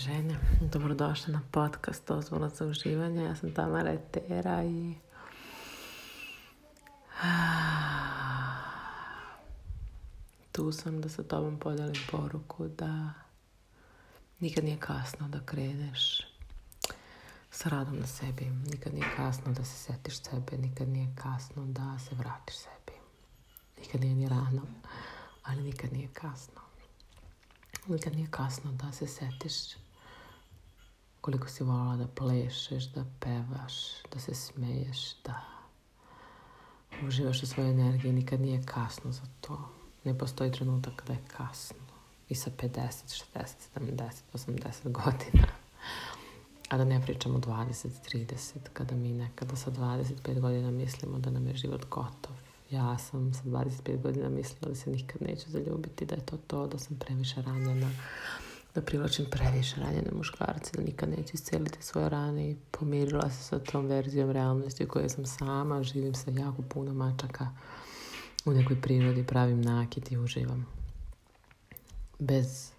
žene, dobrodošli na podcast Dozvola za uživanje. Ja sam Tamara Etera i... Tu sam da sa tobom podelim poruku da nikad nije kasno da kreneš sa radom na sebi. Nikad nije kasno da se setiš sebe, nikad nije kasno da se vratiš sebi. Nikad nije ni rano, ali nikad nije kasno. Nikad nije kasno da se setiš koliko si voljela da plešeš, da pevaš, da se smeješ, da uživaš u svojoj energiji. Nikad nije kasno za to. Ne postoji trenutak kada je kasno. I sa 50, 60, 70, 80 godina. A da ne pričamo 20, 30, kada mi nekada sa 25 godina mislimo da nam je život gotov. Ja sam sa 25 godina mislila da se nikad neću zaljubiti, da je to to, da sam previše ranjena da privlačim previše ranjene muškarce, da nikad neću isceliti svoje rane i pomirila se sa tom verzijom realnosti u kojoj sam sama, živim sa jako puno mačaka u nekoj prirodi, pravim nakit i uživam. Bez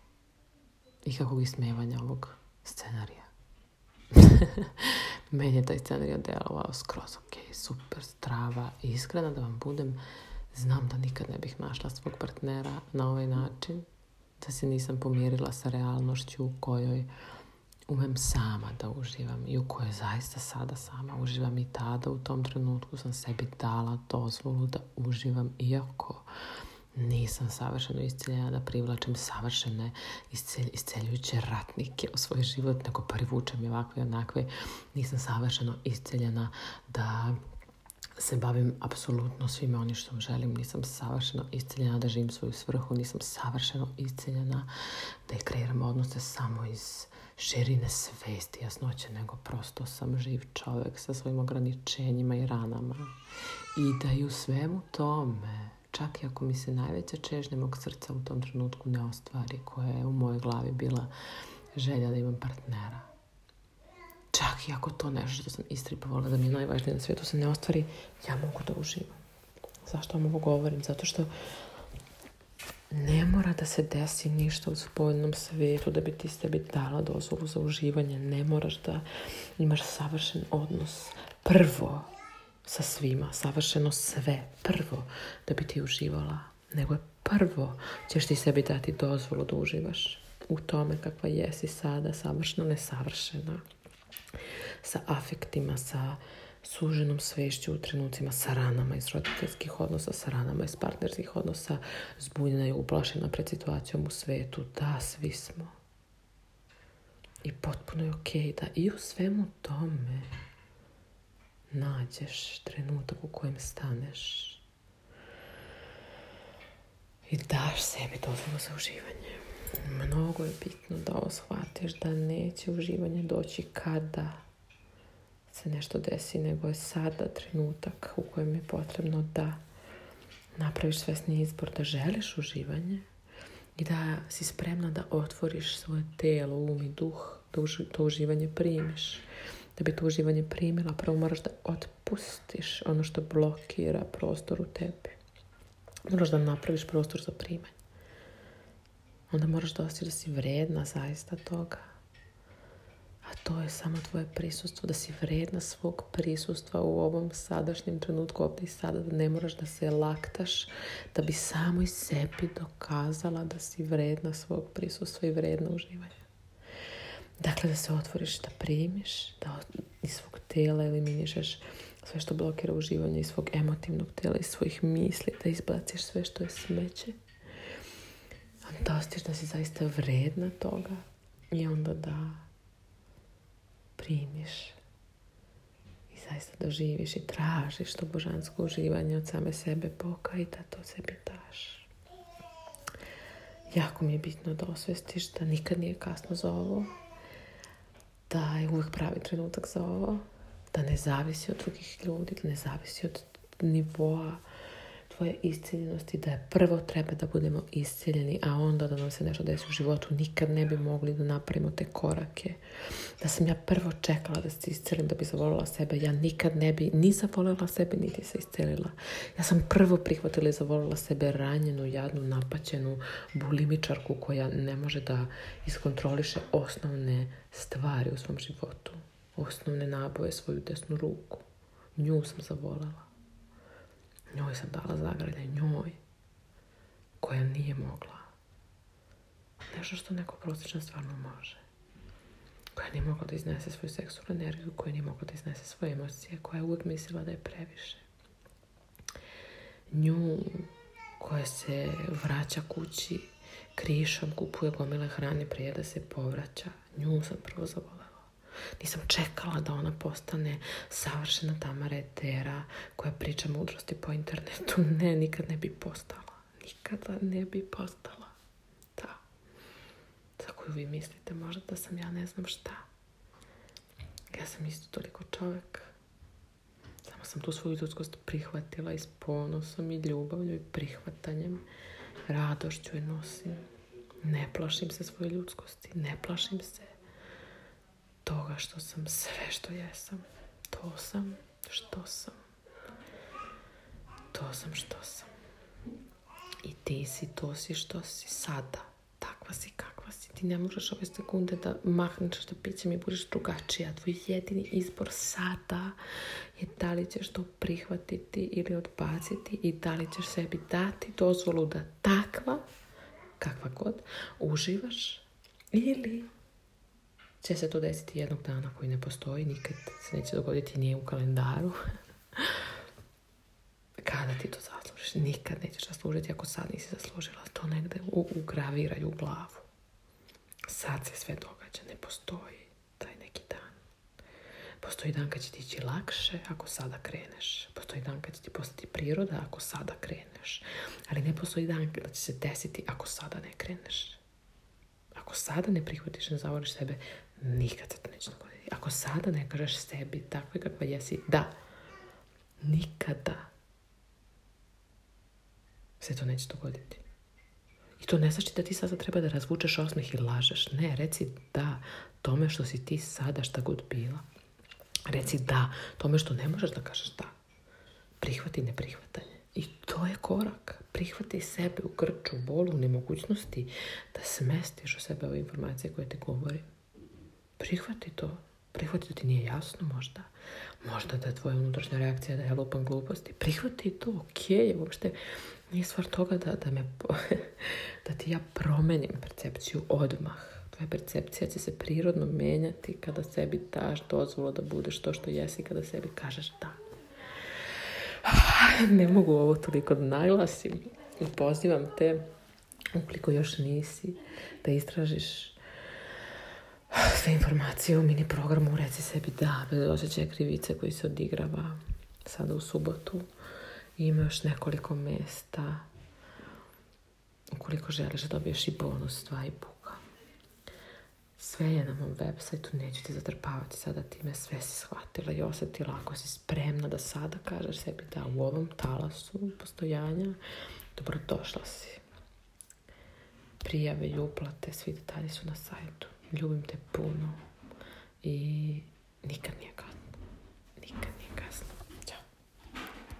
ikakvog ismevanja ovog scenarija. Meni je taj scenarij delovao skroz ok, super, strava iskrena da vam budem. Znam da nikad ne bih našla svog partnera na ovaj način, da se nisam pomirila sa realnošću u kojoj umem sama da uživam i u kojoj zaista sada sama uživam i tada u tom trenutku sam sebi dala dozvolu da uživam iako nisam savršeno isceljena da privlačem savršene iscelj, ratnike u svoj život, nego privučem i ovakve i onakve. Nisam savršeno isceljena da se bavim apsolutno svime onim što želim. Nisam savršeno isceljena da živim svoju svrhu, nisam savršeno isceljena da kreiram odnose samo iz širine svesti, jasnoće, nego prosto sam živ čovjek sa svojim ograničenjima i ranama. I da i u svemu tome, čak i ako mi se najveća čežnja mog srca u tom trenutku ne ostvari, koja je u mojoj glavi bila želja da imam partnera, čak i ako to nešto što sam istripovala da mi je najvažnije na svijetu se ne ostvari, ja mogu da uživam. Zašto vam ovo govorim? Zato što ne mora da se desi ništa u spoljnom svijetu da bi ti sebi dala dozvolu za uživanje. Ne moraš da imaš savršen odnos. Prvo sa svima, savršeno sve. Prvo da bi ti uživala. Nego je prvo ćeš ti sebi dati dozvolu da uživaš u tome kakva jesi sada, savršeno nesavršena sa afektima, sa suženom svešću u trenucima sa ranama iz roditeljskih odnosa, sa ranama iz partnerskih odnosa, zbunjena i uplašena pred situacijom u svetu. Da, svi smo. I potpuno je okej da i u svemu tome nađeš trenutak u kojem staneš i daš sebi dozvolu za uživanje mnogo je bitno da ovo shvatiš da neće uživanje doći kada se nešto desi, nego je sada trenutak u kojem je potrebno da napraviš svesni izbor, da želiš uživanje i da si spremna da otvoriš svoje telo, um i duh, da to uživanje primiš. Da bi to uživanje primila, prvo moraš da otpustiš ono što blokira prostor u tebi. Moraš da napraviš prostor za primanje onda moraš da da si vredna zaista toga. A to je samo tvoje prisustvo, da si vredna svog prisustva u ovom sadašnjem trenutku ovdje i sada, da ne moraš da se laktaš, da bi samo i sebi dokazala da si vredna svog prisustva i vredna uživanja. Dakle, da se otvoriš, da primiš, da iz svog tela eliminišeš sve što blokira uživanje, iz svog emotivnog tela, iz svojih misli, da izbaciš sve što je smeće fantastiš, da si zaista vredna toga i onda da primiš i zaista doživiš i tražiš to božansko uživanje od same sebe Boga i da to sebi daš. Jako mi je bitno da osvestiš da nikad nije kasno za ovo, da je uvijek pravi trenutak za ovo, da ne zavisi od drugih ljudi, da ne zavisi od nivoa svoje isciljenosti, da je prvo treba da budemo iscijenjeni, a onda da nam se nešto desi u životu, nikad ne bi mogli da napravimo te korake. Da sam ja prvo čekala da se iscelim, da bi zavolila sebe, ja nikad ne bi ni zavoljela sebe, niti se iscelila. Ja sam prvo prihvatila i zavolila sebe ranjenu, jadnu, napaćenu bulimičarku koja ne može da iskontroliše osnovne stvari u svom životu. Osnovne naboje, svoju desnu ruku. Nju sam zavolala koju sam dala zagrade njoj, koja nije mogla. Nešto što neko prostično stvarno može. Koja nije mogla da iznese svoju seksualnu energiju, koja nije mogla da iznese svoje emocije, koja je uvijek mislila da je previše. Nju koja se vraća kući krišom, kupuje gomile hrane prije da se povraća. Nju sam prozvala. Nisam čekala da ona postane savršena Tamara Etera koja priča mudrosti po internetu. Ne, nikad ne bi postala. Nikada ne bi postala. Da. Za koju vi mislite možda da sam ja ne znam šta. Ja sam isto toliko čovjek. Samo sam tu svoju ljudskost prihvatila i s ponosom i ljubavlju i prihvatanjem. Radošću je nosim. Ne plašim se svoje ljudskosti, ne plašim se toga što sam sve što jesam. To sam što sam. To sam što sam. I ti si, to si što si sada. Takva si kakva si. Ti ne možeš ove sekunde da mahneš što piće mi budeš drugačija. Tvoj jedini izbor sada je da li ćeš to prihvatiti ili odbaciti i da li ćeš sebi dati dozvolu da takva, kakva god, uživaš ili će se to desiti jednog dana koji ne postoji, nikad se neće dogoditi nije u kalendaru. Kada ti to zaslužiš? Nikad nećeš zaslužiti ako sad nisi zaslužila. To negde ugraviraju u glavu. Sad se sve događa, ne postoji taj neki dan. Postoji dan kad će ti ići lakše ako sada kreneš. Postoji dan kad će ti postati priroda ako sada kreneš. Ali ne postoji dan kad će se desiti ako sada ne kreneš. Ako sada ne prihvatiš, ne zavoliš sebe, nikad se to neće dogoditi. Ako sada ne kažeš sebi takve kakva jesi, da, nikada se to neće dogoditi. I to ne znači da ti sada treba da razvučeš osmeh i lažeš. Ne, reci da tome što si ti sada šta god bila. Reci da tome što ne možeš da kažeš da. Prihvati neprihvatanje. I to je korak. Prihvati sebe u krču, bolu, nemogućnosti da smestiš u sebe ove informacije koje ti govori. Prihvati to. Prihvati da ti nije jasno možda. Možda da je tvoja unutrašnja reakcija da je lupam gluposti. Prihvati to, ok, uopšte nije stvar toga da, da, me, da ti ja promenim percepciju odmah. Tvoja percepcija će se prirodno menjati kada sebi daš dozvolu da budeš to što jesi, kada sebi kažeš da. ne mogu ovo toliko da naglasim. I pozivam te, ukoliko još nisi, da istražiš sve informacije o mini programu Reci sebi da, bez osjećaja krivice koji se odigrava sada u subotu. Ima još nekoliko mesta ukoliko želiš da dobiješ i bonus dva sve je na mom web sajtu, neću ti zatrpavati sada time, sve si shvatila i osjetila ako si spremna da sada kažeš sebi da u ovom talasu postojanja dobrodošla si. Prijave i uplate, svi detalji su na sajtu. Ljubim te puno i nikad nije kasno. Nikad.